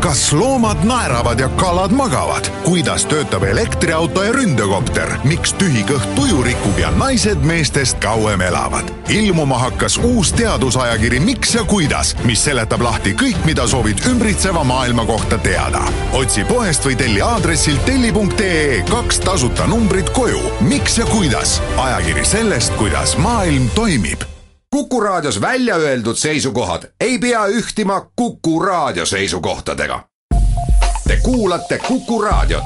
kas loomad naeravad ja kalad magavad? kuidas töötab elektriauto ja ründekopter? miks tühi kõht tuju rikub ja naised meestest kauem elavad? ilmuma hakkas uus teadusajakiri Miks ja kuidas, mis seletab lahti kõik, mida soovid ümbritseva maailma kohta teada. otsi poest või telli aadressilt telli.ee kaks tasuta numbrit koju. miks ja kuidas? ajakiri sellest, kuidas maailm toimib Kuku Raadios välja öeldud seisukohad ei pea ühtima Kuku Raadio seisukohtadega. Te kuulate Kuku Raadiot.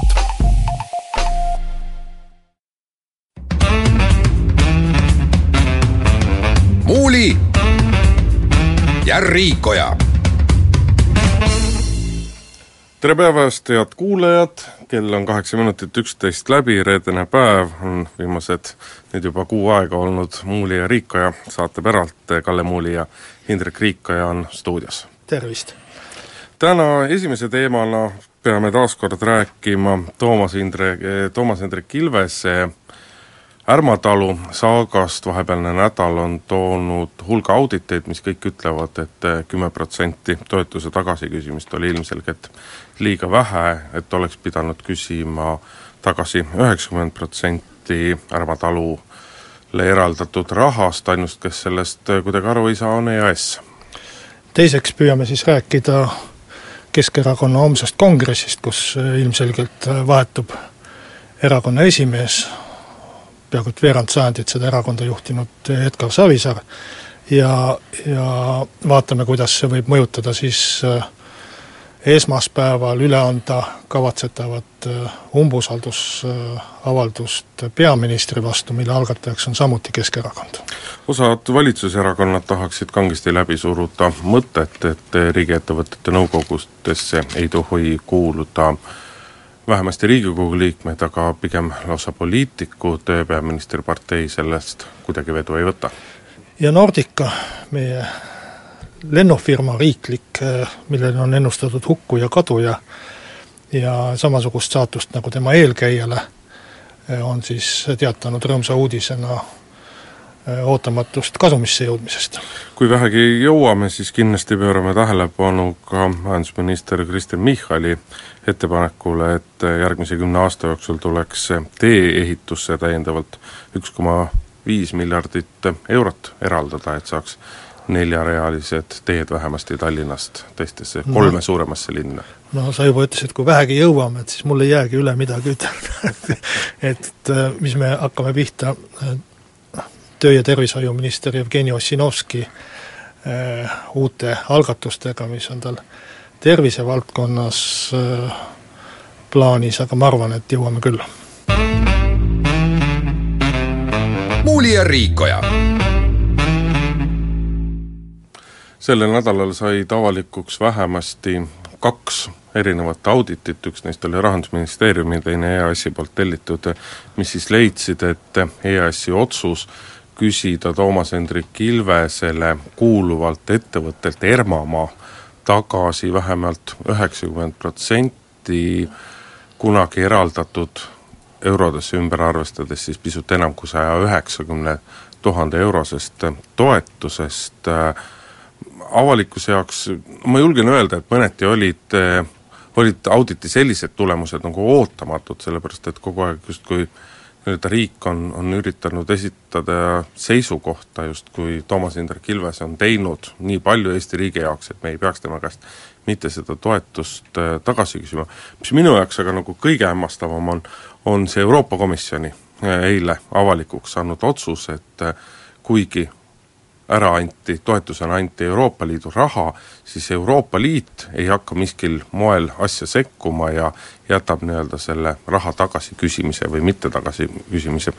muuli ja Riikoja tere päevast, head kuulajad, kell on kaheksa minutit üksteist läbi, reedene päev on viimased nüüd juba kuu aega olnud Muuli ja Riikoja saate päralt, Kalle Muuli ja Hindrek Riikoja on stuudios. tervist! täna esimese teemana peame taas kord rääkima Toomas Hindre, Toomas Hendrik Ilvese Ärmatalu saagast vahepealne nädal on toonud hulga auditeid, mis kõik ütlevad, et kümme protsenti toetuse tagasiküsimist oli ilmselgelt liiga vähe, et oleks pidanud küsima tagasi üheksakümmend protsenti Ärmatalule eraldatud rahast, ainus, kes sellest kuidagi aru ei saa, on EAS. teiseks püüame siis rääkida Keskerakonna homsest kongressist, kus ilmselgelt vahetub erakonna esimees, peaaegu et veerand sajandit seda erakonda juhtinud Edgar Savisaar ja, ja vaatame, kuidas see võib mõjutada siis äh, esmaspäeval üle anda kavatsetavat äh, umbusaldusavaldust peaministri vastu, mille algatajaks on samuti Keskerakond. osad valitsuserakonnad tahaksid kangesti läbi suruda mõtet, et riigiettevõtete nõukogudesse ei tohi kuuluda vähemasti Riigikogu liikmed, aga pigem lausa poliitikud, peaministripartei sellest kuidagi vedu ei võta. ja Nordica, meie lennufirma riiklik, millele on ennustatud hukku ja kadu ja ja samasugust saatust nagu tema eelkäijale, on siis teatanud rõõmsa uudisena ootamatust kasumisse jõudmisest. kui vähegi jõuame, siis kindlasti pöörame tähelepanu ka majandusminister Kristen Michali ettepanekule, et järgmise kümne aasta jooksul tuleks tee-ehitusse täiendavalt üks koma viis miljardit eurot eraldada, et saaks neljarealised teed vähemasti Tallinnast teistesse no. kolme suuremasse linna. no sa juba ütlesid, kui vähegi jõuame, et siis mul ei jäägi üle midagi ütelda et mis me hakkame pihta, töö- ja tervishoiuminister Jevgeni Ossinovski äh, uute algatustega, mis on tal tervisevaldkonnas äh, plaanis, aga ma arvan, et jõuame küll. muuli ja Riikoja sellel nädalal said avalikuks vähemasti kaks erinevat auditit, üks neist oli Rahandusministeeriumi, teine EAS-i poolt tellitud, mis siis leidsid, et EAS-i otsus küsida Toomas Hendrik Ilvesele kuuluvalt ettevõttelt Ermamaa tagasi vähemalt üheksakümmend protsenti kunagi eraldatud eurodesse ümber arvestades siis pisut enam kui saja üheksakümne tuhande eurosest toetusest. Äh, avalikkuse jaoks, ma julgen öelda, et mõneti olid, olid auditi sellised tulemused nagu ootamatud, sellepärast et kogu aeg justkui nii-öelda riik on, on üritanud esitada seisukohta, justkui Toomas Hendrik Ilves on teinud nii palju Eesti riigi jaoks, et me ei peaks tema käest mitte seda toetust äh, tagasi küsima. mis minu jaoks aga nagu kõige hämmastavam on, on see Euroopa Komisjoni äh, eile avalikuks saanud otsus, et äh, kuigi ära anti, toetusena anti Euroopa Liidu raha, siis Euroopa Liit ei hakka miskil moel asja sekkuma ja jätab nii-öelda selle raha tagasiküsimise või mitte tagasiküsimise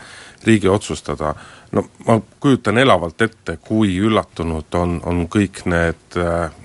riigi otsustada. no ma kujutan elavalt ette, kui üllatunud on, on kõik need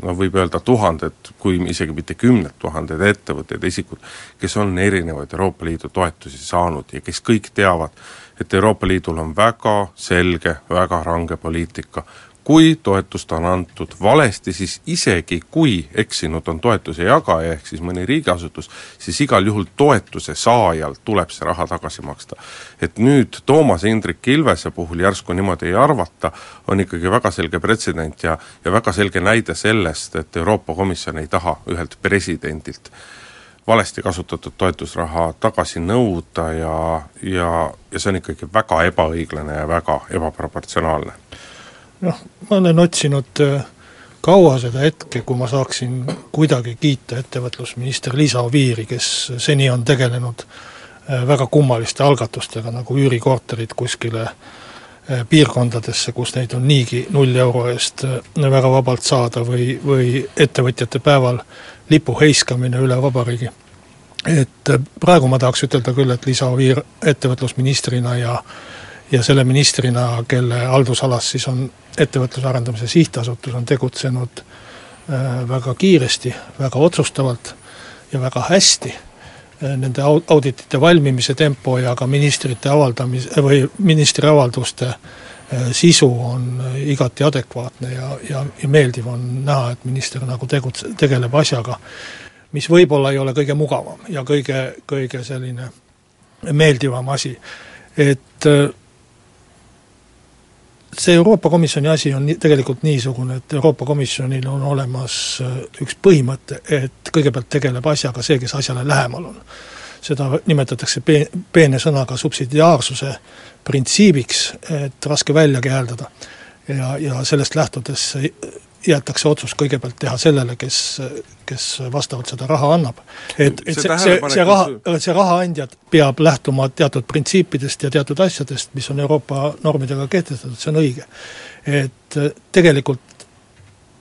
no võib öelda tuhanded, kui isegi mitte kümned tuhanded ettevõtted, isikud, kes on erinevaid Euroopa Liidu toetusi saanud ja kes kõik teavad, et Euroopa Liidul on väga selge, väga range poliitika, kui toetust on antud valesti, siis isegi kui eksinud on toetuse jagaja, ehk siis mõni riigiasutus, siis igal juhul toetuse saajalt tuleb see raha tagasi maksta. et nüüd Toomas Hendrik Ilvese puhul järsku niimoodi ei arvata, on ikkagi väga selge pretsedent ja, ja väga selge näide sellest, et Euroopa Komisjon ei taha ühelt presidendilt valesti kasutatud toetusraha tagasi nõuda ja, ja, ja see on ikkagi väga ebaõiglane ja väga ebaproportsionaalne. Noh, ma olen otsinud äh, kaua seda hetke, kui ma saaksin kuidagi kiita ettevõtlusminister Liisa Oviiri, kes seni on tegelenud äh, väga kummaliste algatustega, nagu üürikorterid kuskile äh, piirkondadesse, kus neid on niigi null euro eest väga vabalt saada või, või ettevõtjate päeval lipu heiskamine üle vabariigi. et äh, praegu ma tahaks ütelda küll, et Liisa Oviir ettevõtlusministrina ja ja selle ministrina, kelle haldusalas siis on Ettevõtluse Arendamise Sihtasutus, on tegutsenud äh, väga kiiresti, väga otsustavalt ja väga hästi äh, nende auditite valmimise tempo ja ka ministrite avaldamis- või ministri avalduste sisu on igati adekvaatne ja, ja, ja meeldiv on näha, et minister nagu tegutse-, tegeleb asjaga, mis võib-olla ei ole kõige mugavam ja kõige, kõige selline meeldivam asi. et äh, see Euroopa Komisjoni asi on nii, tegelikult niisugune, et Euroopa Komisjonil on olemas äh, üks põhimõte, et kõigepealt tegeleb asjaga see, kes asjale lähemal on. seda nimetatakse pe-, peene sõnaga subsidiaarsuse printsiibiks, et raske väljagi hääldada. ja, ja sellest lähtudes jäetakse otsus kõigepealt teha sellele, kes, kes vastavalt seda raha annab. et, et see, see, see raha, see rahaandja peab lähtuma teatud printsiipidest ja teatud asjadest, mis on Euroopa normidega kehtestatud, see on õige. et tegelikult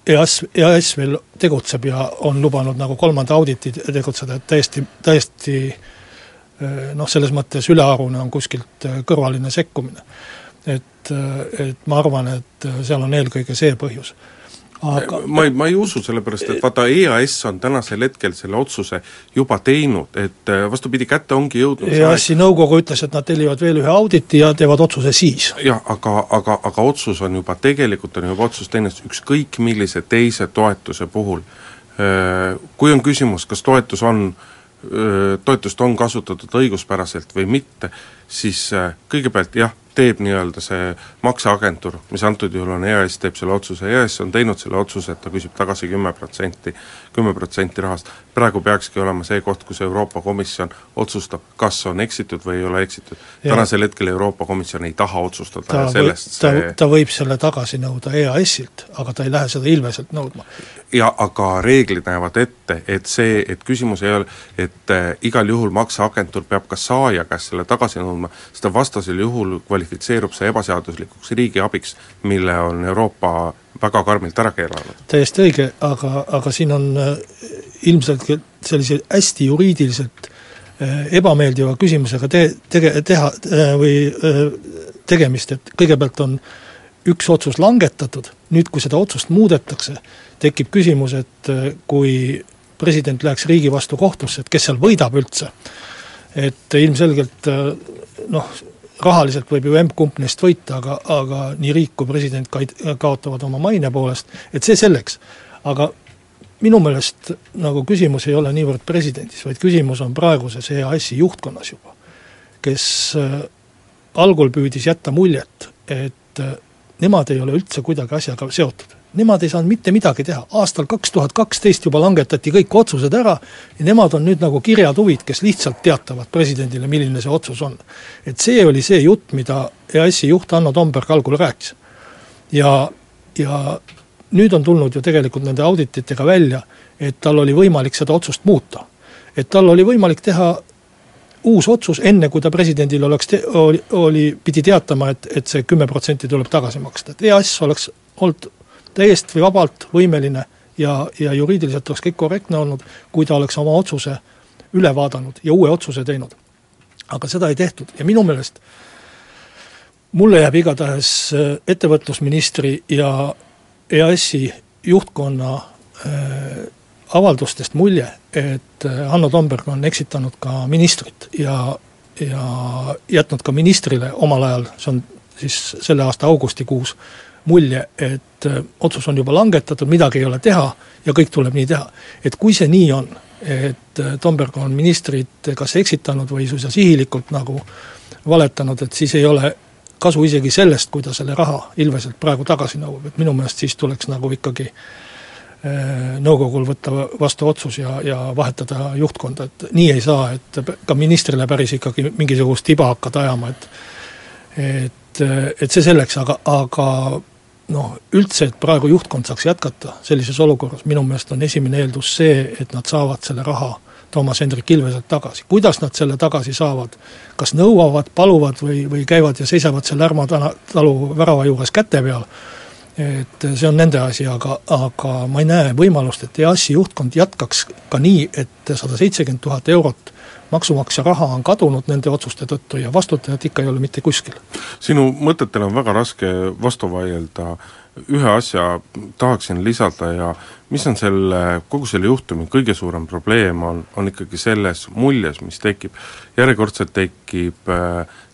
EAS, EAS veel tegutseb ja on lubanud nagu kolmanda auditi tegutseda, et täiesti, täiesti noh, selles mõttes ülearune on kuskilt kõrvaline sekkumine. et, et ma arvan, et seal on eelkõige see põhjus aga ma ei, ma ei usu, sellepärast et vaata, EAS on tänasel hetkel selle otsuse juba teinud, et äh, vastupidi, kätte ongi jõudnud EAS-i nõukogu ütles, et nad tellivad veel ühe auditi ja teevad otsuse siis. jah, aga, aga, aga otsus on juba, tegelikult on juba otsus teinud ükskõik millise teise toetuse puhul. Äh, kui on küsimus, kas toetus on toetust on kasutatud õiguspäraselt või mitte, siis kõigepealt jah, teeb nii-öelda see makseagentuur, mis antud juhul on EAS, teeb selle otsuse, EAS on teinud selle otsuse, et ta küsib tagasi kümme protsenti, kümme protsenti rahast, praegu peakski olema see koht, kus Euroopa Komisjon otsustab, kas on eksitud või ei ole eksitud. tänasel hetkel Euroopa Komisjon ei taha otsustada ta ja sellest või, ta, see ta võib selle tagasi nõuda EAS-ilt, aga ta ei lähe seda ilmeselt nõudma. ja aga reeglid näevad ette, et see, et küsimus ei ole, et äh, igal juhul makseagentuur peab ka saaja käest selle tagasi nõudma, sest vastasel juhul kvali-, kvalifitseerub see ebaseaduslikuks riigiabiks, mille on Euroopa väga karmilt ära keelanud. täiesti õige, aga, aga siin on äh, ilmselt sellise hästi juriidiliselt äh, ebameeldiva küsimusega te-, tege-, teha äh, või tegemist, et kõigepealt on üks otsus langetatud, nüüd kui seda otsust muudetakse, tekib küsimus, et kui president läheks riigi vastu kohtusse, et kes seal võidab üldse. et ilmselgelt noh, rahaliselt võib ju emb-kumb neist võita, aga, aga nii riik kui president kaid-, kaotavad oma maine poolest, et see selleks. aga minu meelest nagu küsimus ei ole niivõrd presidendis, vaid küsimus on praeguses EAS-i juhtkonnas juba, kes äh, algul püüdis jätta muljet, et äh, nemad ei ole üldse kuidagi asjaga seotud nemad ei saanud mitte midagi teha, aastal kaks tuhat kaksteist juba langetati kõik otsused ära ja nemad on nüüd nagu kirjatuvid, kes lihtsalt teatavad presidendile, milline see otsus on. et see oli see jutt, mida EAS-i juht Hanno Tomberg algul rääkis. ja, ja nüüd on tulnud ju tegelikult nende audititega välja, et tal oli võimalik seda otsust muuta. et tal oli võimalik teha uus otsus, enne kui ta presidendile oleks oli, oli, pidi teatama, et, et see kümme protsenti tuleb tagasi maksta, et EAS oleks olnud täiesti vabalt võimeline ja, ja juriidiliselt oleks kõik korrektne olnud, kui ta oleks oma otsuse üle vaadanud ja uue otsuse teinud. aga seda ei tehtud ja minu meelest mulle jääb igatahes äh, ettevõtlusministri ja EAS-i juhtkonna äh, avaldustest mulje, et äh, Hanno Tomberg on eksitanud ka ministrit ja, ja jätnud ka ministrile omal ajal, see on siis selle aasta augustikuus, mulje, et äh, otsus on juba langetatud, midagi ei ole teha ja kõik tuleb nii teha. et kui see nii on, et äh, Tomberg on ministrit kas eksitanud või suisa sihilikult nagu valetanud, et siis ei ole kasu isegi sellest, kui ta selle raha ilveselt praegu tagasi nõuab, et minu meelest siis tuleks nagu ikkagi äh, nõukogul võtta vastu otsus ja, ja vahetada juhtkonda, et nii ei saa, et ka ministrile päris ikkagi mingisugust tiba hakata ajama, et et, et see selleks, aga, aga noh, üldse, et praegu juhtkond saaks jätkata sellises olukorras, minu meelest on esimene eeldus see, et nad saavad selle raha Toomas Hendrik Ilveselt tagasi. kuidas nad selle tagasi saavad, kas nõuavad, paluvad või, või käivad ja seisavad seal Ärma tana, talu värava juures käte peal, et see on nende asi, aga, aga ma ei näe võimalust, et EAS-i juhtkond jätkaks ka nii, et sada seitsekümmend tuhat eurot maksumaksja raha on kadunud nende otsuste tõttu ja vastutajat ikka ei ole mitte kuskil. sinu mõtetele on väga raske vastu vaielda, ühe asja tahaksin lisada ja mis on selle, kogu selle juhtumi kõige suurem probleem, on, on ikkagi selles muljes, mis tekib. järjekordselt tekib,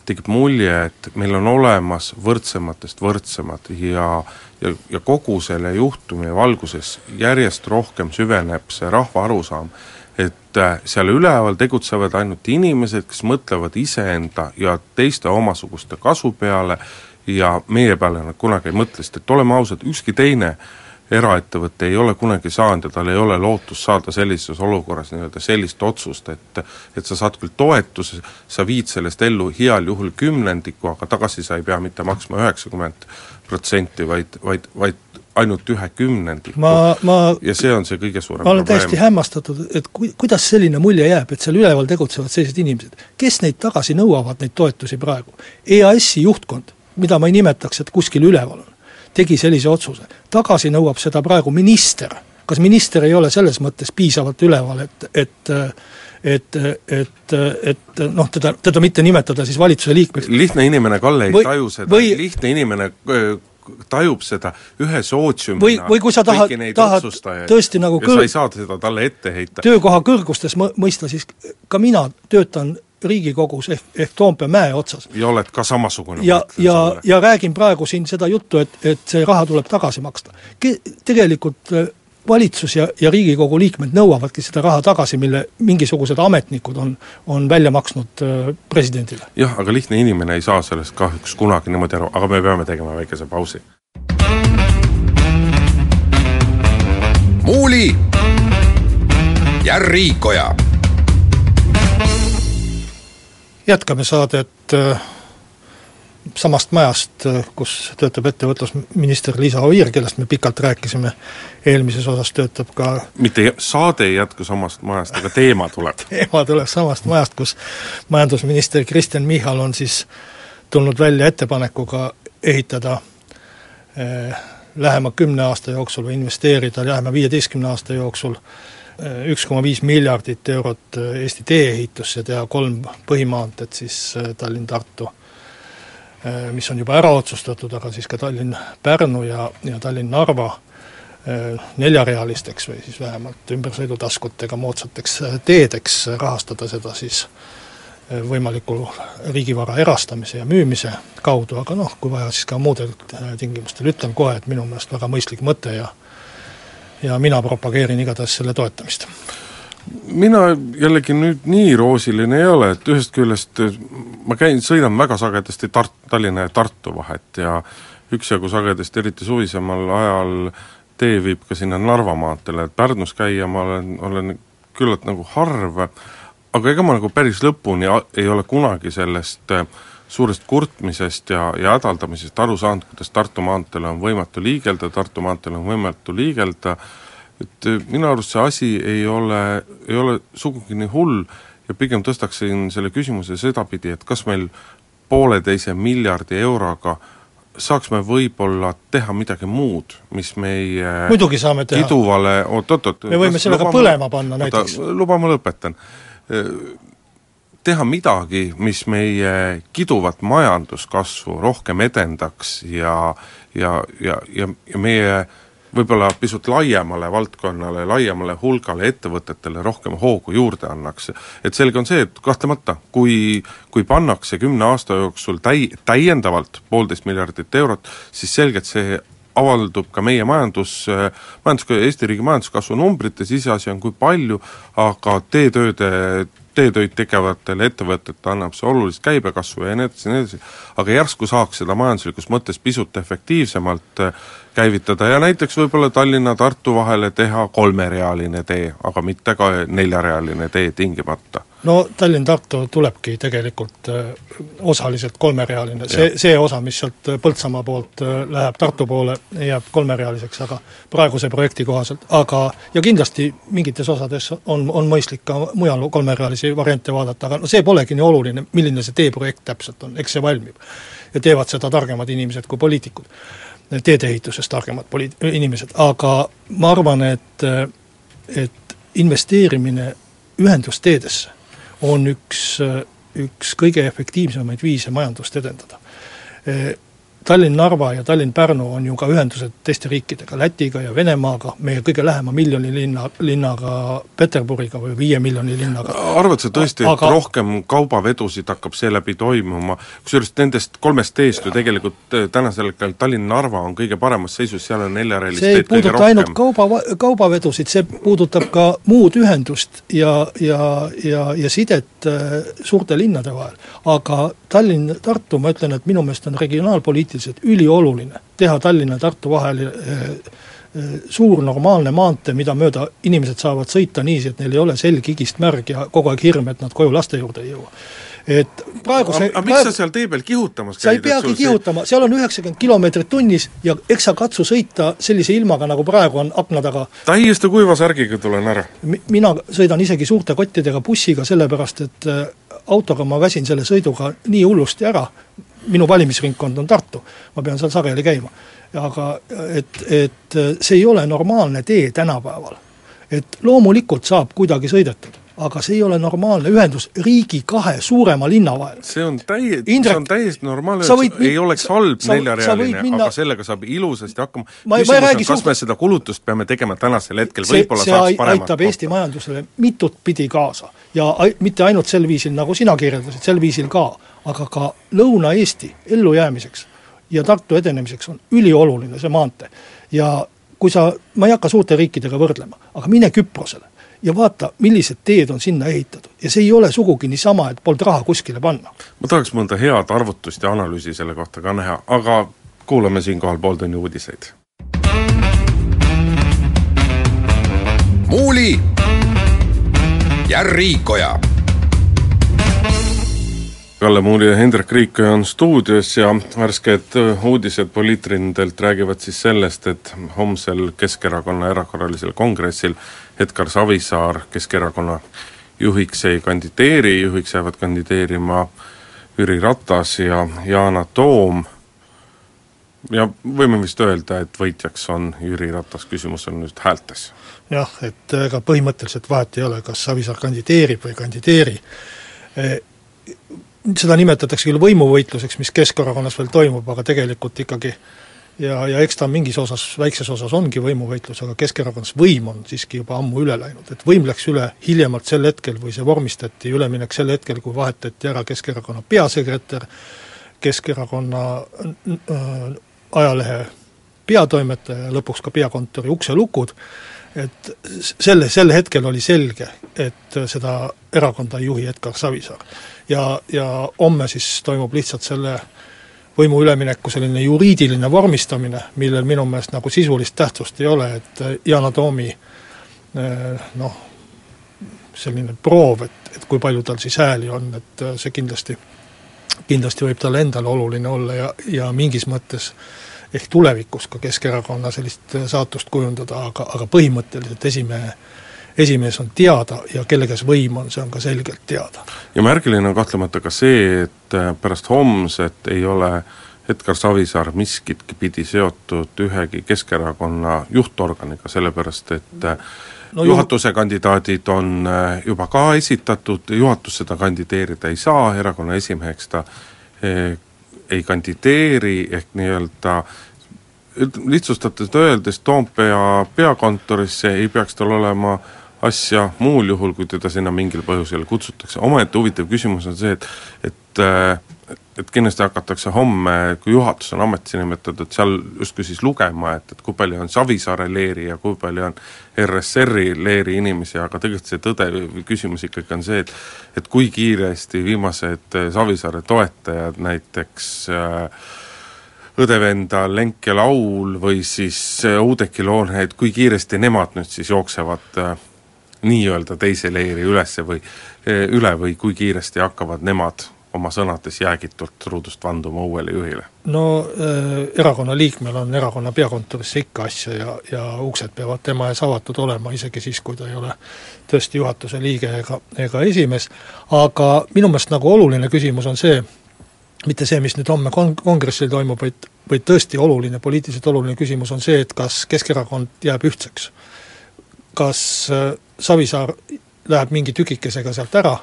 tekib mulje, et meil on olemas võrdsematest võrdsemad ja ja, ja kogu selle juhtumi valguses järjest rohkem süveneb see rahva arusaam, et äh, seal üleval tegutsevad ainult inimesed, kes mõtlevad iseenda ja teiste omasuguste kasu peale ja meie peale nad kunagi ei mõtle, sest et oleme ausad, ükski teine eraettevõte ei ole kunagi saanud ja tal ei ole lootust saada sellises olukorras nii-öelda sellist otsust, et et sa saad küll toetuse, sa viid sellest ellu heal juhul kümnendiku, aga tagasi sa ei pea mitte maksma üheksakümmend protsenti, vaid, vaid, vaid ainult ühe kümnendiku ma, ma ja see on see kõige suurem ma olen probleem. täiesti hämmastatud, et kui, kuidas selline mulje jääb, et seal üleval tegutsevad sellised inimesed. kes neid tagasi nõuavad, neid toetusi praegu? EAS-i juhtkond, mida ma ei nimetaks, et kuskil üleval on, tegi sellise otsuse. tagasi nõuab seda praegu minister. kas minister ei ole selles mõttes piisavalt üleval, et, et et, et, et noh, teda, teda mitte nimetada siis valitsuse liikmeks. lihtne inimene, Kalle, ei või, taju seda või, lihtne inimene tajub seda ühe sootsiumina või, või kui sa tahad, tahad tõesti nagu kõr... sa ei saa seda talle ette heita. töökoha kõrgustes mõista, siis ka mina töötan Riigikogus ehk, ehk Toompea mäe otsas. ja oled ka samasugune ja, ja, ja räägin praegu siin seda juttu, et, et see raha tuleb tagasi maksta. Tegelikult valitsus ja, ja Riigikogu liikmed nõuavadki seda raha tagasi, mille mingisugused ametnikud on, on välja maksnud äh, presidendile. jah, aga lihtne inimene ei saa sellest kahjuks kunagi niimoodi aru, aga me peame tegema väikese pausi. muuli ja Riikoja. jätkame saadet äh, samast majast, kus töötab ettevõtlusminister Liisa Oviir, kellest me pikalt rääkisime, eelmises osas töötab ka mitte saade ei jätku samast majast, aga teema tuleb. Teema tuleb samast majast, kus majandusminister Kristen Michal on siis tulnud välja ettepanekuga ehitada eh, lähema kümne aasta jooksul või investeerida lähema viieteistkümne aasta jooksul eh, üks koma viis miljardit eurot eh, Eesti tee-ehitusse, teha kolm põhimaanteed siis eh, Tallinn-Tartu mis on juba ära otsustatud, aga siis ka Tallinn-Pärnu ja, ja Tallinn-Narva äh, neljarealisteks või siis vähemalt ümbersõidutaskutega moodsateks äh, teedeks, rahastada seda siis võimaliku riigivara erastamise ja müümise kaudu, aga noh, kui vaja, siis ka muudel tingimustel, ütlen kohe, et minu meelest väga mõistlik mõte ja ja mina propageerin igatahes selle toetamist mina jällegi nüüd nii roosiline ei ole, et ühest küljest eh, ma käin, sõidan väga sagedasti Tart-, Tallinna ja Tartu vahet ja üksjagu sagedasti, eriti suvisemal ajal, tee viib ka sinna Narva maanteele, et Pärnus käia ma olen, olen küllalt nagu harv, aga ega ma nagu päris lõpuni ei ole kunagi sellest eh, suurest kurtmisest ja, ja hädaldamisest aru saanud, kuidas Tartu maanteele on võimatu liigelda, Tartu maanteele on võimatu liigelda, et äh, minu arust see asi ei ole, ei ole sugugi nii hull ja pigem tõstaksin selle küsimuse sedapidi, et kas meil pooleteise miljardi euroga saaks me võib-olla teha midagi muud, mis meie muidugi saame teha. kiduvale, oot-oot-oot me võime sellega põlema panna näiteks. luba, ma lõpetan. Äh, teha midagi, mis meie kiduvat majanduskasvu rohkem edendaks ja ja, ja, ja, ja meie võib-olla pisut laiemale valdkonnale, laiemale hulgale ettevõtetele rohkem hoogu juurde annaks. et selge on see, et kahtlemata, kui, kui pannakse kümne aasta jooksul täi-, täiendavalt poolteist miljardit eurot, siis selgelt see avaldub ka meie majandus, majandus, Eesti riigi majanduskasvu numbrites, iseasi on, kui palju, aga teetööde teetöid tegevatele ettevõtetele annab see olulist käibekasvu ja nii edasi nii edasi, aga järsku saaks seda majanduslikus mõttes pisut efektiivsemalt käivitada ja näiteks võib-olla Tallinna-Tartu vahele teha kolmerealine tee, aga mitte ka neljarealine tee tingimata. No Tallinn-Tartu tulebki tegelikult äh, osaliselt kolmerealine, see, see osa, mis sealt äh, Põltsamaa poolt äh, läheb Tartu poole, jääb kolmerealiseks, aga praeguse projekti kohaselt, aga ja kindlasti mingites osades on, on mõistlik ka mujal kolmerealisi variante vaadata, aga no see polegi nii oluline, milline see teeprojekt täpselt on, eks see valmib. ja teevad seda targemad inimesed kui poliitikud, teedeehituses targemad poli-, inimesed, aga ma arvan, et et investeerimine ühendusteedesse on üks, üks kõige efektiivsemaid viise majandust edendada. Tallinn-Narva ja Tallinn-Pärnu on ju ka ühendused teiste riikidega, Lätiga ja Venemaaga, meie kõige lähema miljoni linna, linnaga Peterburiga või viie miljoni linnaga. arvad sa tõesti aga..., et rohkem kaubavedusid hakkab seeläbi toimuma, kusjuures nendest kolmest teest ju tegelikult äh, tänasel hetkel Tallinn-Narva on kõige paremas seisus, seal on neljarealist see ei puuduta ainult kauba, kaubavedusid, see puudutab ka muud ühendust ja, ja, ja, ja sidet äh, suurte linnade vahel. aga Tallinn-Tartu, ma ütlen, et minu meelest on regionaalpoliitiliselt ülioluline teha Tallinna ja Tartu vahel eh, eh, suur normaalne maantee, mida mööda inimesed saavad sõita niiviisi, et neil ei ole selg higist märg ja kogu aeg hirm, et nad koju laste juurde ei jõua et praegu see aga miks sa seal tee peal kihutamas käid? sa ei peagi kihutama seal on üheksakümmend kilomeetrit tunnis ja eks sa katsu sõita sellise ilmaga, nagu praegu on akna taga. täiesti kuiva särgiga tulen ära. mina sõidan isegi suurte kottidega bussiga, sellepärast et äh, autoga ma väsin selle sõiduga nii hullusti ära, minu valimisringkond on Tartu, ma pean seal sageli käima. aga et, et see ei ole normaalne tee tänapäeval. et loomulikult saab kuidagi sõidetud aga see ei ole normaalne ühendus riigi kahe suurema linna vahel. see on täie-, see on täiesti normaalne, et ei oleks halb neljarealine, minna... aga sellega saab ilusasti hakkama. küsimus on, kas suht... me seda kulutust peame tegema tänasel hetkel, võib-olla saaks paremat aitab Eesti majandusele mitut pidi kaasa. ja mitte ainult sel viisil, nagu sina kirjeldasid, sel viisil ka, aga ka Lõuna-Eesti ellujäämiseks ja Tartu edenemiseks on ülioluline see maantee. ja kui sa, ma ei hakka suurte riikidega võrdlema, aga mine Küprosele ja vaata, millised teed on sinna ehitatud. ja see ei ole sugugi niisama, et polnud raha kuskile panna. ma tahaks mõnda head arvutust ja analüüsi selle kohta ka näha, aga kuulame siinkohal pooltunni uudiseid. muuli ja Riikoja Kalle Muuli ja Hendrik Riik on stuudios ja värsked uudised poliitrindelt räägivad siis sellest, et homsel Keskerakonna erakorralisel kongressil Edgar Savisaar Keskerakonna juhiks ei kandideeri, juhiks jäävad kandideerima Jüri Ratas ja Yana Toom. Ja võime vist öelda, et võitjaks on Jüri Ratas, küsimus on nüüd häältes. jah, et ega põhimõtteliselt vahet ei ole, kas Savisaar kandideerib või ei kandideeri, seda nimetatakse küll võimuvõitluseks, mis Keskerakonnas veel toimub, aga tegelikult ikkagi ja, ja eks ta mingis osas, väikses osas ongi võimuvõitlus, aga Keskerakonnas võim on siiski juba ammu üle läinud, et võim läks üle hiljemalt sel hetkel, või see vormistati, üleminek sel hetkel, kui vahetati ära Keskerakonna peasekretär, Keskerakonna äh, ajalehe peatoimetaja ja lõpuks ka peakontori ukselukud, et selle, sel hetkel oli selge, et seda erakonda ei juhi Edgar Savisaar. Ja, ja homme siis toimub lihtsalt selle võimu ülemineku selline juriidiline vormistamine, millel minu meelest nagu sisulist tähtsust ei ole, et äh, Yana Toomi äh, noh, selline proov, et, et kui palju tal siis hääli on, et äh, see kindlasti, kindlasti võib talle endale oluline olla ja, ja mingis mõttes ehk tulevikus ka Keskerakonna sellist saatust kujundada, aga, aga põhimõtteliselt esimehe esimees on teada ja kelle käes võim on, see on ka selgelt teada. ja märgiline on kahtlemata ka see, et äh, pärast homset ei ole Edgar Savisaar miskitki pidi seotud ühegi Keskerakonna juhtorganiga, sellepärast et äh, no, juhatuse juh... kandidaadid on äh, juba ka esitatud, juhatus seda kandideerida ei saa, erakonna esimeheks ta ei kandideeri, ehk nii-öelda lihtsustatult öeldes Toompea peakontorisse ei peaks tal olema asja muul juhul, kui teda sinna mingil põhjusel kutsutakse, omaette huvitav küsimus on see, et et äh, et kindlasti hakatakse homme, kui juhatus on ametisse nimetatud, seal justkui siis lugema, et, et kui palju on Savisaare leeri ja kui palju on RSR-i leeri inimesi, aga tegelikult see tõde või küsimus ikkagi on see, et et kui kiiresti viimased Savisaare toetajad näiteks äh, õdevenda Lenk ja Laul või siis Oudekki Loone, et kui kiiresti nemad nüüd siis jooksevad äh, nii-öelda teise leeri ülesse või üle või kui kiiresti hakkavad nemad oma sõnades jäägitult ruudust vanduma uuele juhile? no äh, erakonna liikmel on erakonna peakontorisse ikka asja ja, ja uksed peavad tema ees avatud olema, isegi siis, kui ta ei ole tõesti juhatuse liige ega, ega esimees, aga minu meelest nagu oluline küsimus on see, mitte see, mis nüüd homme kon-, kongressil toimub, vaid, vaid tõesti oluline, poliitiliselt oluline küsimus on see, et kas Keskerakond jääb ühtseks. kas äh, Savisaar läheb mingi tükikesega sealt ära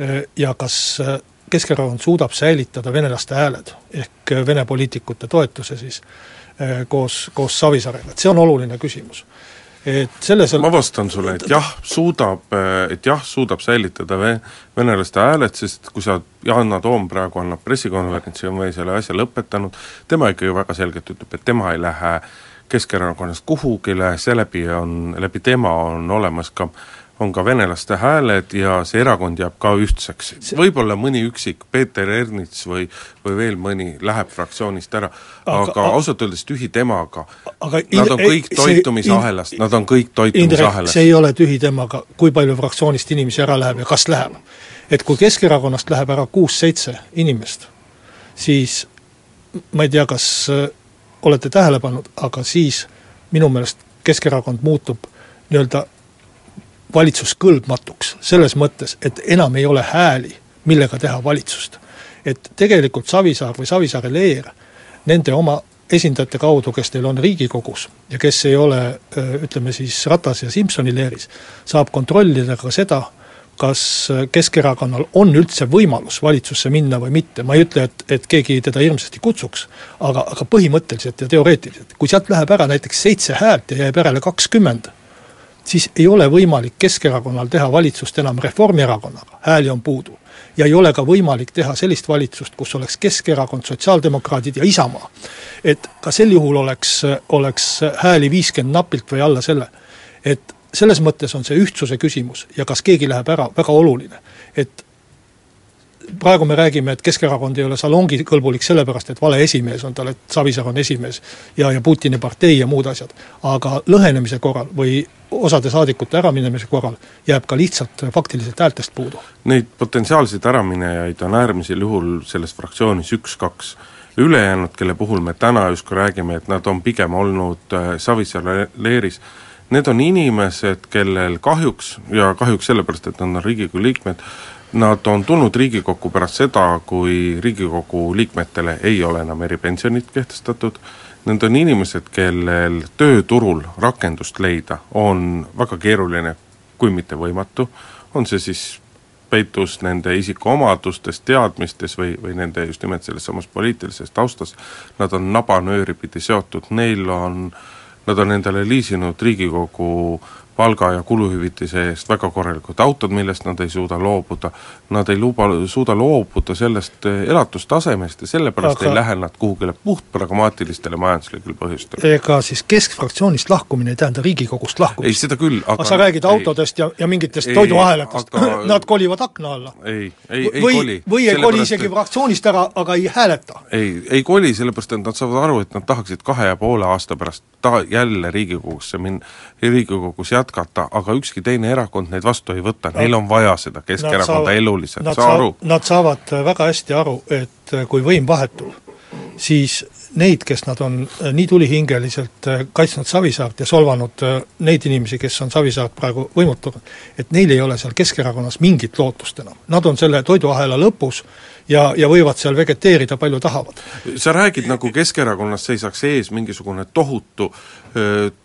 Äh, ja kas äh, Keskerakond suudab säilitada venelaste hääled ehk äh, Vene poliitikute toetuse siis koos, koos Savisaarega, et see on oluline küsimus. et selles ma vastan sulle, et jah, suudab, et jah, suudab säilitada ve-, venelaste hääled, sest kui sa, Yana Toom praegu annab pressikonverentsi, on või selle asja lõpetanud, tema ikkagi väga selgelt ütleb, et tema ei lähe Keskerakonnast kuhugile, seeläbi on, läbi tema on olemas ka on ka venelaste hääled ja see erakond jääb ka ühtseks. võib-olla mõni üksik, Peeter Ernits või, või veel mõni läheb fraktsioonist ära, aga, aga ausalt öeldes tühi temaga. Nad on kõik toitumisahelast, nad on kõik toitumisahelast. see ei ole tühi temaga, kui palju fraktsioonist inimesi ära läheb ja kas läheb. et kui Keskerakonnast läheb ära kuus-seitse inimest, siis ma ei tea, kas olete tähele pannud, aga siis minu meelest Keskerakond muutub nii-öelda valitsuskõlbmatuks, selles mõttes, et enam ei ole hääli, millega teha valitsust. et tegelikult Savisaar või Savisaare leer, nende oma esindajate kaudu, kes neil on Riigikogus ja kes ei ole ütleme siis Ratas ja Simsoni leeris, saab kontrollida ka seda, kas Keskerakonnal on üldse võimalus valitsusse minna või mitte, ma ei ütle, et, et keegi teda hirmsasti kutsuks, aga, aga põhimõtteliselt ja teoreetiliselt, kui sealt läheb ära näiteks seitse häält ja jääb järele kakskümmend, siis ei ole võimalik Keskerakonnal teha valitsust enam Reformierakonnaga, hääli on puudu. ja ei ole ka võimalik teha sellist valitsust, kus oleks Keskerakond, Sotsiaaldemokraadid ja Isamaa. et ka sel juhul oleks, oleks hääli viiskümmend napilt või alla selle. et selles mõttes on see ühtsuse küsimus ja kas keegi läheb ära, väga oluline. et praegu me räägime, et Keskerakond ei ole salongikõlbulik sellepärast, et vale esimees on tal, et Savisaar on esimees ja, ja Putini partei ja muud asjad. aga lõhenemise korral või osade saadikute äraminemise korral jääb ka lihtsalt faktiliselt häältest puudu. Neid potentsiaalseid äraminejaid on äärmisel juhul selles fraktsioonis üks-kaks. ülejäänud, kelle puhul me täna justkui räägime, et nad on pigem olnud äh, Savisaare leeris, need on inimesed, kellel kahjuks, ja kahjuks sellepärast, et nad on Riigikogu liikmed, Nad on tulnud Riigikokku pärast seda, kui Riigikogu liikmetele ei ole enam eripensionit kehtestatud, need on inimesed, kellel tööturul rakendust leida on väga keeruline, kui mitte võimatu, on see siis peitus nende isikuomadustes, teadmistes või, või nende just nimelt selles samas poliitilises taustas, nad on nabanööri pidi seotud, neil on, nad on endale liisinud Riigikogu palga ja kuluhüvitise eest väga korralikud autod, millest nad ei suuda loobuda, nad ei luba, suuda loobuda sellest eh, elatustasemest ja sellepärast Aga... ei lähe nad kuhugile puhtpragmaatilistele majanduslikele põhjustele. ega siis keskfraktsioonist lahkumine ei tähenda Riigikogust lahkumist? ei, seda küll, aga sa räägid ei, autodest ja, ja mingitest toiduahelatest aga..., nad kolivad akna alla? ei, ei, ei või, koli. või ei koli isegi fraktsioonist ära, aga ei hääleta? ei, ei koli, sellepärast et nad saavad aru, et nad tahaksid kahe ja poole aasta pärast ta-, jälle Riigikogusse min-, Riigikogus jätkata, aga ükski teine erakond neid vastu ei võta, neil on vaja seda Keskerakonda eluliselt, saa aru? Nad saavad väga hästi aru, et kui võim vahetub, siis neid, kes nad on nii tulihingeliselt kaitsnud Savisaart ja solvanud neid inimesi, kes on Savisaart praegu võimutanud, et neil ei ole seal Keskerakonnas mingit lootust enam. Nad on selle toiduahela lõpus ja, ja võivad seal vegeteerida palju tahavad. sa räägid, nagu Keskerakonnas seisaks ees mingisugune tohutu,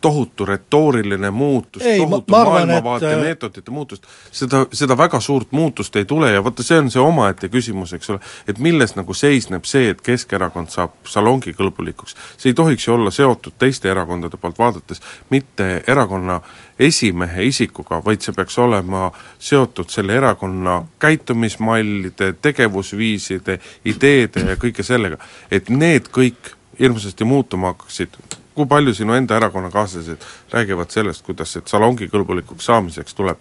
tohutu retooriline muutus, tohutu maailmavaate et... meetodite muutust, seda, seda väga suurt muutust ei tule ja vaata, see on see omaette küsimus, eks ole, et milles nagu seisneb see, et Keskerakond saab salongikõlbulikuks. see ei tohiks ju olla seotud teiste erakondade poolt vaadates mitte erakonna esimehe isikuga, vaid see peaks olema seotud selle erakonna käitumismallide, tegevusviiside, ideede ja kõige sellega. et need kõik hirmsasti muutuma hakkaksid, kui palju sinu enda erakonnakaaslased räägivad sellest, kuidas, et salongikõlbulikuks saamiseks tuleb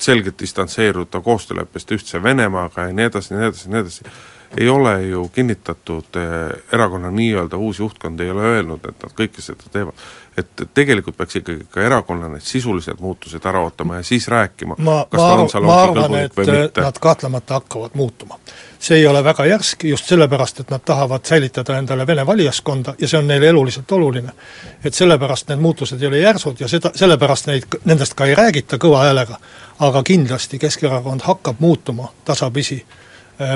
selgelt distantseeruda koostööleppest Ühtse Venemaaga ja nii edasi, nii edasi, nii edasi, ei ole ju kinnitatud, eh, erakonna nii-öelda uus juhtkond ei ole öelnud, et nad kõike seda teevad et tegelikult peaks ikkagi ka erakonna need sisulised muutused ära ootama ja siis rääkima, kas ta on salongi kõlbulik või mitte. Nad kahtlemata hakkavad muutuma. see ei ole väga järsk just sellepärast, et nad tahavad säilitada endale Vene valijaskonda ja see on neile eluliselt oluline. et sellepärast need muutused ei ole järsud ja seda, sellepärast neid, nendest ka ei räägita kõva häälega, aga kindlasti Keskerakond hakkab muutuma tasapisi eh,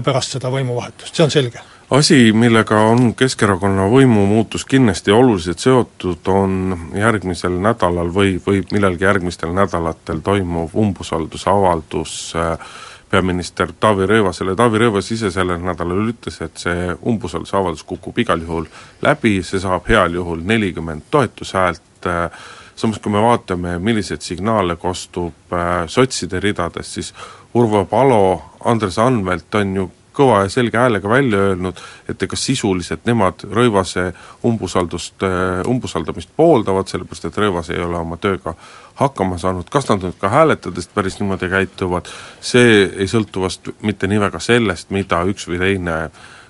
pärast seda võimuvahetust, see on selge. Asi, millega on Keskerakonna võimumuutus kindlasti oluliselt seotud, on järgmisel nädalal või, või millalgi järgmistel nädalatel toimuv umbusaldusavaldus äh, peaminister Taavi Rõivasele, Taavi Rõivas ise sellel nädalal ütles, et see umbusaldusavaldus kukub igal juhul läbi, see saab heal juhul nelikümmend toetushäält, äh, samas kui me vaatame, milliseid signaale kostub sotside ridadest, siis Urvo Palo, Andres Anvelt on ju kõva ja selge häälega välja öelnud, et ega sisuliselt nemad Rõivase umbusaldust, äh, umbusaldamist pooldavad, sellepärast et Rõivas ei ole oma tööga hakkama saanud, kas nad nüüd ka hääletades päris niimoodi käituvad, see ei sõltu vast mitte nii väga sellest, mida üks või teine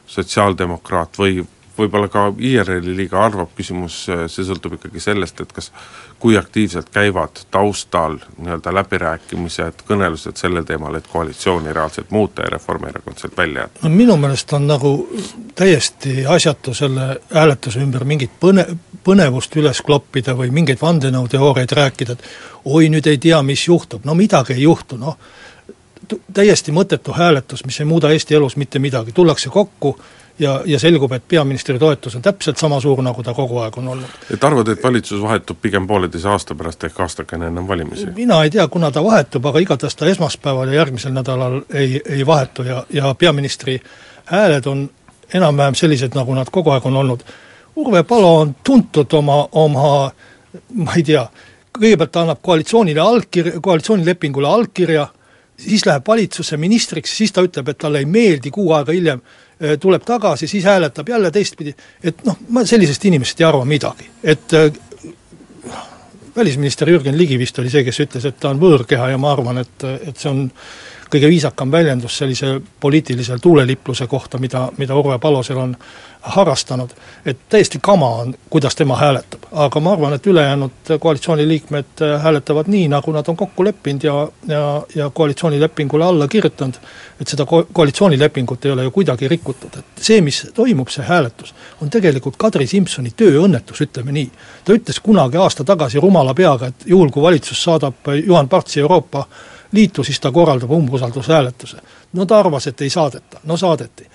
sotsiaaldemokraat või võib-olla ka IRL-i liiga arvab, küsimus, see sõltub ikkagi sellest, et kas kui aktiivselt käivad taustal nii-öelda läbirääkimised, kõnelused sellel teemal, et koalitsiooni reaalselt muuta ja Reformierakond sealt välja jätta? no minu meelest on nagu täiesti asjatu selle hääletuse ümber mingit põne, põnevust üles kloppida või mingeid vandenõuteooriaid rääkida, et oi, nüüd ei tea, mis juhtub, no midagi ei juhtu, noh. Täiesti mõttetu hääletus, mis ei muuda Eesti elus mitte midagi, tullakse kokku, ja, ja selgub, et peaministri toetus on täpselt sama suur, nagu ta kogu aeg on olnud. et arvad, et valitsus vahetub pigem pooleteise aasta pärast ehk aastakene ennem valimisi? mina ei tea, kuna ta vahetub, aga igatahes ta esmaspäeval ja järgmisel nädalal ei, ei vahetu ja, ja peaministri hääled on enam-vähem sellised, nagu nad kogu aeg on olnud. Urve Palo on tuntud oma, oma ma ei tea, kõigepealt ta annab koalitsioonile allkirja, koalitsioonilepingule allkirja, siis läheb valitsusse ministriks, siis ta ütleb, et talle ei meeldi kuu aega hiljem tuleb tagasi, siis hääletab jälle teistpidi, et noh, ma sellisest inimesest ei arva midagi, et äh, välisminister Jürgen Ligi vist oli see, kes ütles, et ta on võõrkeha ja ma arvan, et, et see on kõige viisakam väljendus sellise poliitilise tuulelipluse kohta, mida, mida Urve Palosel on harrastanud, et täiesti kama on, kuidas tema hääletab. aga ma arvan, et ülejäänud koalitsiooniliikmed hääletavad nii, nagu nad on kokku leppinud ja, ja, ja koalitsioonilepingule alla kirjutanud, et seda ko-, koalitsioonilepingut ei ole ju kuidagi rikutud, et see, mis toimub, see hääletus, on tegelikult Kadri Simsoni tööõnnetus, ütleme nii. ta ütles kunagi aasta tagasi rumala peaga, et juhul, kui valitsus saadab Juhan Partsi Euroopa Liitu, siis ta korraldab umbusaldushääletuse. no ta arvas, et ei saadeta, no saadeti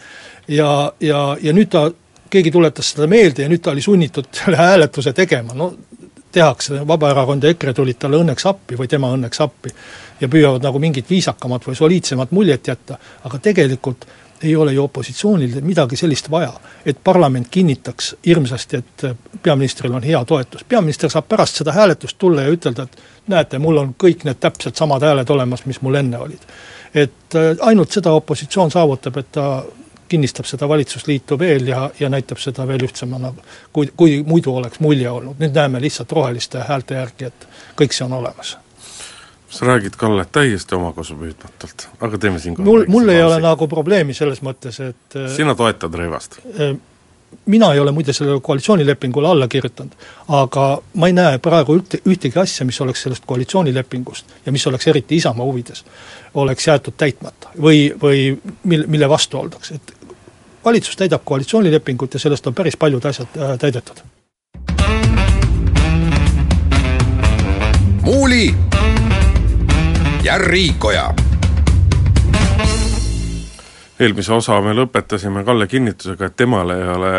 ja, ja, ja nüüd ta, keegi tuletas seda meelde ja nüüd ta oli sunnitud selle hääletuse tegema, no tehakse, Vabaerakond ja EKRE tulid talle õnneks appi või tema õnneks appi ja püüavad nagu mingit viisakamat või soliidsemat muljet jätta, aga tegelikult ei ole ju opositsioonil midagi sellist vaja, et parlament kinnitaks hirmsasti, et peaministril on hea toetus. peaminister saab pärast seda hääletust tulla ja ütelda, et näete, mul on kõik need täpselt samad hääled olemas, mis mul enne olid. et äh, ainult seda opositsioon saavutab, et ta kinnistab seda valitsusliitu veel ja, ja näitab seda veel ühtsemana, kui, kui muidu oleks mulje olnud, nüüd näeme lihtsalt roheliste häälte järgi, et kõik see on olemas. Sa räägid, Kalle, täiesti omakasupüüdmatult, aga teeme siin mul, mul ei ole nagu probleemi selles mõttes, et äh, sina toetad Rõivast? Mina ei ole muide sellele koalitsioonilepingule alla kirjutanud, aga ma ei näe praegu ühte, ühtegi asja, mis oleks sellest koalitsioonilepingust ja mis oleks eriti Isamaa huvides, oleks jäetud täitmata või, või mil-, mille vastu oldakse, et valitsus täidab koalitsioonilepingut ja sellest on päris paljud asjad äh, täidetud. muuli ja Riikoja eelmise osa me lõpetasime Kalle kinnitusega, et temale ei ole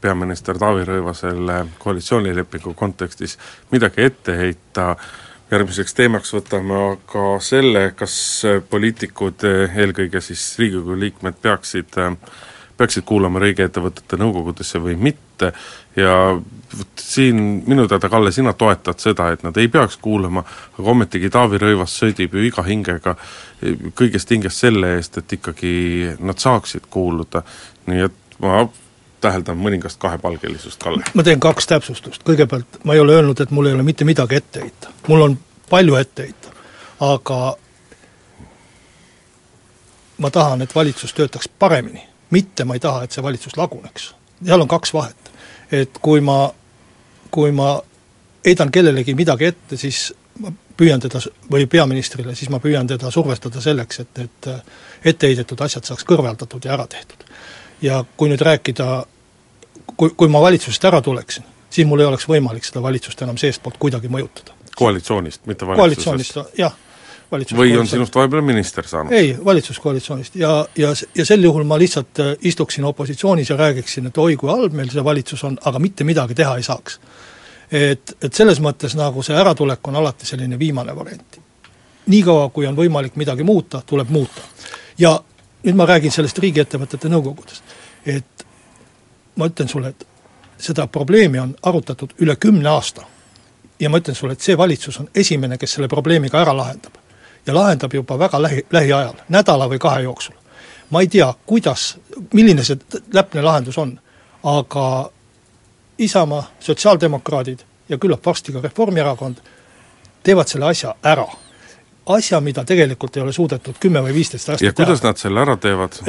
peaminister Taavi Rõivasele koalitsioonilepingu kontekstis midagi ette heita, järgmiseks teemaks võtame aga selle, kas poliitikud, eelkõige siis Riigikogu liikmed, peaksid peaksid kuulama riigiettevõtete nõukogudesse või mitte ja vot siin minu teada, Kalle, sina toetad seda, et nad ei peaks kuulama, aga ometigi Taavi Rõivas sõdib ju iga hingega kõigest hingest selle eest, et ikkagi nad saaksid kuuluda, nii et ma täheldan mõningast kahepalgelisust, Kalle. ma teen kaks täpsustust, kõigepealt ma ei ole öelnud, et mul ei ole mitte midagi ette heita. mul on palju ette heita, aga ma tahan, et valitsus töötaks paremini, mitte ma ei taha, et see valitsus laguneks. seal on kaks vahet. Et kui ma, kui ma heidan kellelegi midagi ette, siis ma püüan teda, või peaministrile, siis ma püüan teda survestada selleks, et need etteheidetud asjad saaks kõrvaldatud ja ära tehtud. ja kui nüüd rääkida kui, kui ma valitsusest ära tuleksin, siis mul ei oleks võimalik seda valitsust enam seestpoolt kuidagi mõjutada. koalitsioonist, mitte valitsusest? koalitsioonist, jah. Või on sinust vahepeal minister saanud? ei, valitsuskoalitsioonist ja, ja, ja sel juhul ma lihtsalt äh, istuksin opositsioonis ja räägiksin, et oi kui halb meil see valitsus on, aga mitte midagi teha ei saaks. et, et selles mõttes nagu see äratulek on alati selline viimane variant. niikaua, kui on võimalik midagi muuta, tuleb muuta. ja nüüd ma räägin sellest riigiettevõtete nõukogudest. et ma ütlen sulle, et seda probleemi on arutatud üle kümne aasta. ja ma ütlen sulle, et see valitsus on esimene, kes selle probleemiga ära lahendab. Ja lahendab juba väga lähi, lähiajal, nädala või kahe jooksul. ma ei tea, kuidas, milline see täpne lahendus on, aga Isamaa, sotsiaaldemokraadid ja küllap varsti ka Reformierakond teevad selle asja ära asja, mida tegelikult ei ole suudetud kümme või viisteist aastat ja kuidas teha. nad selle ära teevad?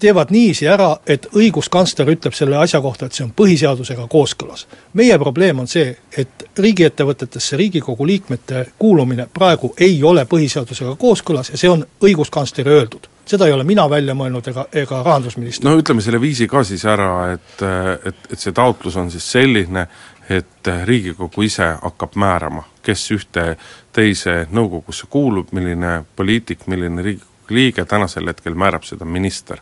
teevad niiviisi ära, et õiguskantsler ütleb selle asja kohta, et see on põhiseadusega kooskõlas. meie probleem on see, et riigiettevõtetesse Riigikogu liikmete kuulumine praegu ei ole põhiseadusega kooskõlas ja see on õiguskantsleri öeldud. seda ei ole mina välja mõelnud ega, ega rahandusminister. no ütleme selle viisi ka siis ära, et, et, et see taotlus on siis selline, et Riigikogu ise hakkab määrama, kes ühte teise nõukogusse kuulub, milline poliitik, milline Riigikogu liige tänasel hetkel määrab seda minister?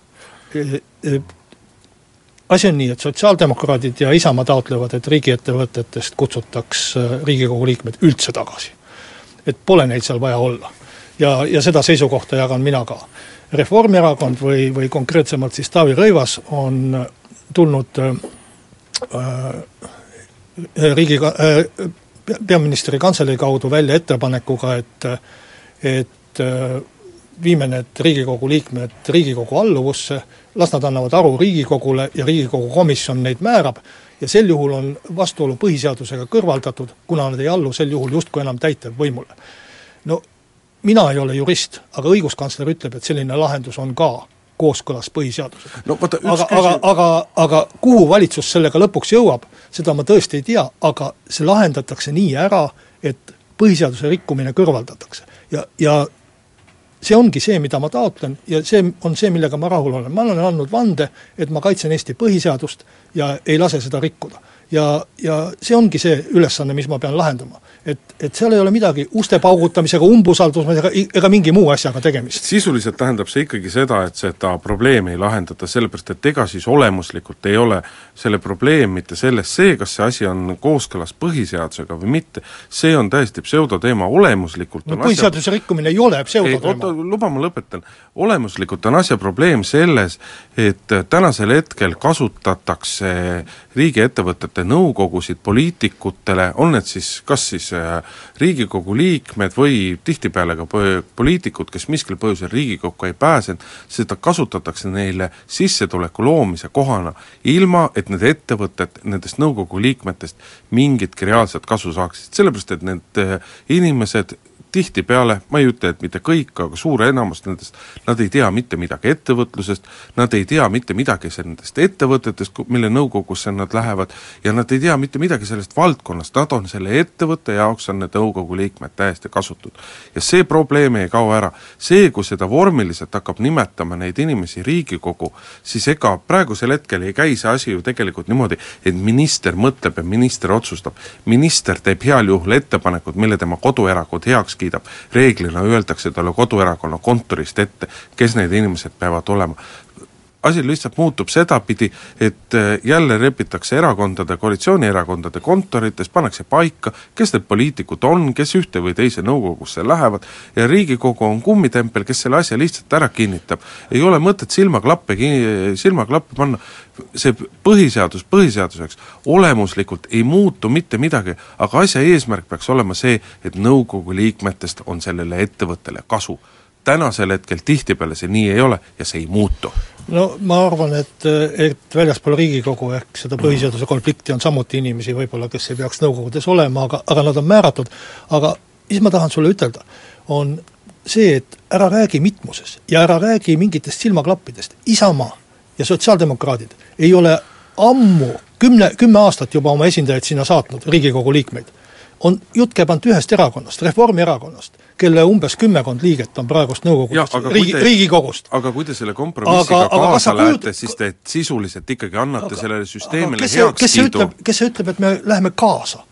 E, e, asi on nii, et sotsiaaldemokraadid ja Isamaa taotlevad, et riigiettevõtetest kutsutaks e, Riigikogu liikmed üldse tagasi. et pole neid seal vaja olla. ja, ja seda seisukohta jagan mina ka. Reformierakond või, või konkreetsemalt siis Taavi Rõivas on tulnud äh, riigi äh,, peaministri kantselei kaudu välja ettepanekuga, et et viime need Riigikogu liikmed Riigikogu alluvusse, las nad annavad aru Riigikogule ja Riigikogu komisjon neid määrab ja sel juhul on vastuolu põhiseadusega kõrvaldatud, kuna nad ei allu sel juhul justkui enam täitevvõimule. no mina ei ole jurist, aga õiguskantsler ütleb, et selline lahendus on ka kooskõlas põhiseadusega no,. aga, aga, aga, aga kuhu valitsus sellega lõpuks jõuab, seda ma tõesti ei tea, aga see lahendatakse nii ära, et põhiseaduse rikkumine kõrvaldatakse. ja, ja see ongi see, mida ma taotlen ja see on see, millega ma rahul olen, ma olen andnud vande, et ma kaitsen Eesti põhiseadust ja ei lase seda rikkuda. Ja, ja see ongi see ülesanne, mis ma pean lahendama et, et seal ei ole midagi uste paugutamisega, umbusaldusega ega mingi muu asjaga tegemist. sisuliselt tähendab see ikkagi seda, et seda probleemi ei lahendata, sellepärast et ega siis olemuslikult ei ole selle probleem mitte selles see, kas see asi on kooskõlas põhiseadusega või mitte, see on täiesti pseudoteema, olemuslikult no põhiseaduse asja... rikkumine ei ole pseudoteema. luba ma lõpetan. olemuslikult on asja probleem selles, et tänasel hetkel kasutatakse riigiettevõtete nõukogusid poliitikutele, on need siis, kas siis Äh, Riigikogu liikmed või tihtipeale ka poliitikud, kes miskil põhjusel Riigikokku ei pääsenud, seda kasutatakse neile sissetuleku loomise kohana, ilma et need ettevõtted nendest nõukogu liikmetest mingitki reaalset kasu saaksid, sellepärast et need äh, inimesed tihtipeale, ma ei ütle, et mitte kõik, aga suur enamus nendest, nad ei tea mitte midagi ettevõtlusest, nad ei tea mitte midagi nendest ettevõtetest, mille nõukogusse nad lähevad, ja nad ei tea mitte midagi sellest valdkonnast, nad on selle ettevõtte jaoks, on need nõukogu liikmed täiesti kasutud. ja see probleem ei kao ära. see, kui seda vormiliselt hakkab nimetama neid inimesi Riigikogu, siis ega praegusel hetkel ei käi see asi ju tegelikult niimoodi, et minister mõtleb ja minister otsustab. minister teeb heal juhul ettepanekud, mille tema koduerakond heaks kiidab, kiidab, reeglina öeldakse talle koduerakonna kontorist ette, kes need inimesed peavad olema asi lihtsalt muutub sedapidi, et äh, jälle lepitakse erakondade, koalitsioonierakondade kontorites, pannakse paika, kes need poliitikud on, kes ühte või teise nõukogusse lähevad, ja Riigikogu on kummitempel, kes selle asja lihtsalt ära kinnitab. ei ole mõtet silmaklappe, silmaklappe panna, see põhiseadus põhiseaduseks olemuslikult ei muutu mitte midagi, aga asja eesmärk peaks olema see, et nõukogu liikmetest on sellele ettevõttele kasu. Tänasel hetkel tihtipeale see nii ei ole ja see ei muutu no ma arvan, et, et väljaspool Riigikogu ehk seda põhiseaduse konflikti on samuti inimesi võib-olla, kes ei peaks nõukogudes olema, aga, aga nad on määratud, aga mis ma tahan sulle ütelda, on see, et ära räägi mitmuses ja ära räägi mingitest silmaklappidest, Isamaa ja sotsiaaldemokraadid ei ole ammu, kümne, kümme aastat juba oma esindajaid sinna saatnud, Riigikogu liikmeid, on, jutt käib ainult ühest erakonnast, Reformierakonnast kelle umbes kümmekond liiget on praegust nõukogust, riigi, Riigikogust. aga kui te selle kompromissiga aga, aga kaasa lähete kujut..., siis te sisuliselt ikkagi annate aga, sellele süsteemile heakskiidu. kes see ütleb, et me läheme kaasa?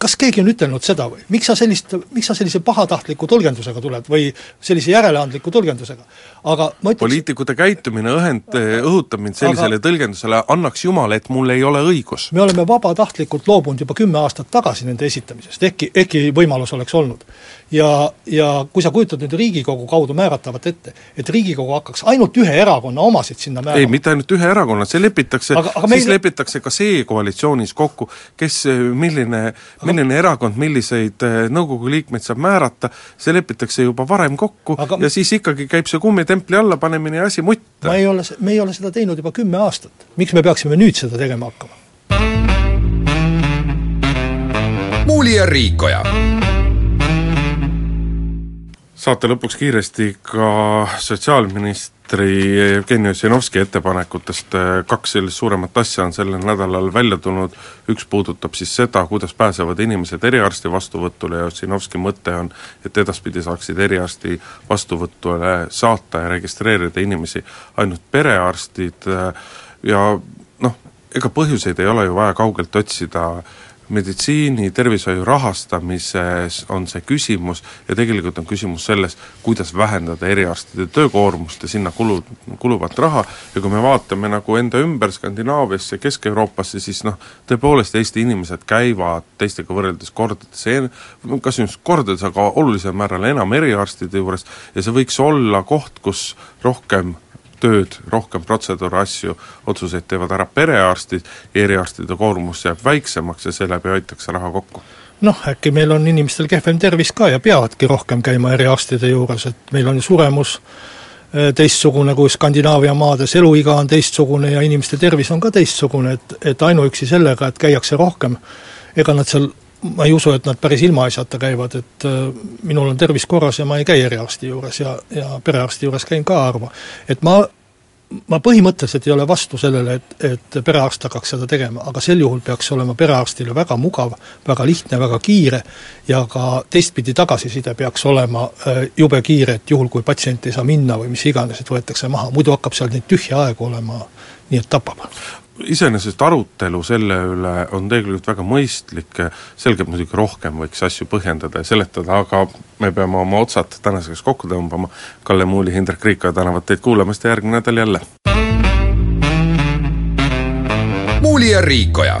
Kas keegi on ütelnud seda või? miks sa sellist, miks sa sellise pahatahtliku tõlgendusega tuled või sellise järeleandliku tõlgendusega? aga ma ütleks poliitikute käitumine õhend, õhutab mind sellisele aga, tõlgendusele, annaks jumal, et mul ei ole õigus. me oleme vabatahtlikult loobunud juba kümme aastat tagasi nende esitamisest, ehkki, ehkki võimalus oleks olnud ja, ja kui sa kujutad nüüd Riigikogu kaudu määratavat ette, et Riigikogu hakkaks ainult ühe erakonna omasid sinna määrama ei, mitte ainult ühe erakonna, see lepitakse, siis meil... lepitakse ka see koalitsioonis kokku, kes, milline aga..., milline erakond milliseid eh, nõukogu liikmeid saab määrata, see lepitakse juba varem kokku aga... ja siis ikkagi käib see kummitempli allapanemine ja asi mutta. ma ei ole, me ei ole seda teinud juba kümme aastat, miks me peaksime nüüd seda tegema hakkama? muuli ja Riikoja saate lõpuks kiiresti ka sotsiaalministri Jevgeni Ossinovski ettepanekutest, kaks sellist suuremat asja on sellel nädalal välja tulnud, üks puudutab siis seda, kuidas pääsevad inimesed eriarsti vastuvõtule ja Ossinovski mõte on, et edaspidi saaksid eriarsti vastuvõtule saata ja registreerida inimesi ainult perearstid. Ja noh, ega põhjuseid ei ole ju vaja kaugelt otsida meditsiini, tervishoiu rahastamises on see küsimus ja tegelikult on küsimus selles, kuidas vähendada eriarstide töökoormust ja sinna kulu, kuluvat raha. Ja kui me vaatame nagu enda ümber Skandinaaviasse, Kesk-Euroopasse, siis noh, tõepoolest Eesti inimesed käivad teistega võrreldes kordades, kas just kordades, aga olulisel määral enam eriarstide juures. Ja see võiks olla koht, kus rohkem tööd, rohkem protseduure, asju, otsuseid teevad ära perearstid eriarstide koormus jääb väiksemaks ja seeläbi hoitakse raha kokku. Noh, äkki meil on inimestel kehvem tervis ka ja peavadki rohkem käima eriarstide juures, et meil on ju suremus äh, teistsugune kui Skandinaavia maades, eluiga on teistsugune ja inimeste tervis on ka teistsugune, et, et ainuüksi sellega, et käiakse rohkem, ega nad seal ma ei usu, et nad päris ilmaasjata käivad, et äh, minul on tervis korras ja ma ei käi eriarsti juures ja, ja perearsti juures käin ka harva. et ma, ma põhimõtteliselt ei ole vastu sellele, et, et perearst hakkaks seda tegema, aga sel juhul peaks olema perearstile väga mugav, väga lihtne, väga kiire ja ka teistpidi tagasiside peaks olema äh, jube kiire, et juhul, kui patsient ei saa minna või mis iganes, et võetakse maha, muidu hakkab seal neid tühja aegu olema, nii et tapab iseenesest arutelu selle üle on tegelikult väga mõistlik, selgelt muidugi rohkem võiks asju põhjendada ja seletada, aga me peame oma otsad tänaseks kokku tõmbama, Kalle Muuli, Hindrek Riikoja tänavad teid kuulamast ja järgmine nädal jälle! muuli ja Riikoja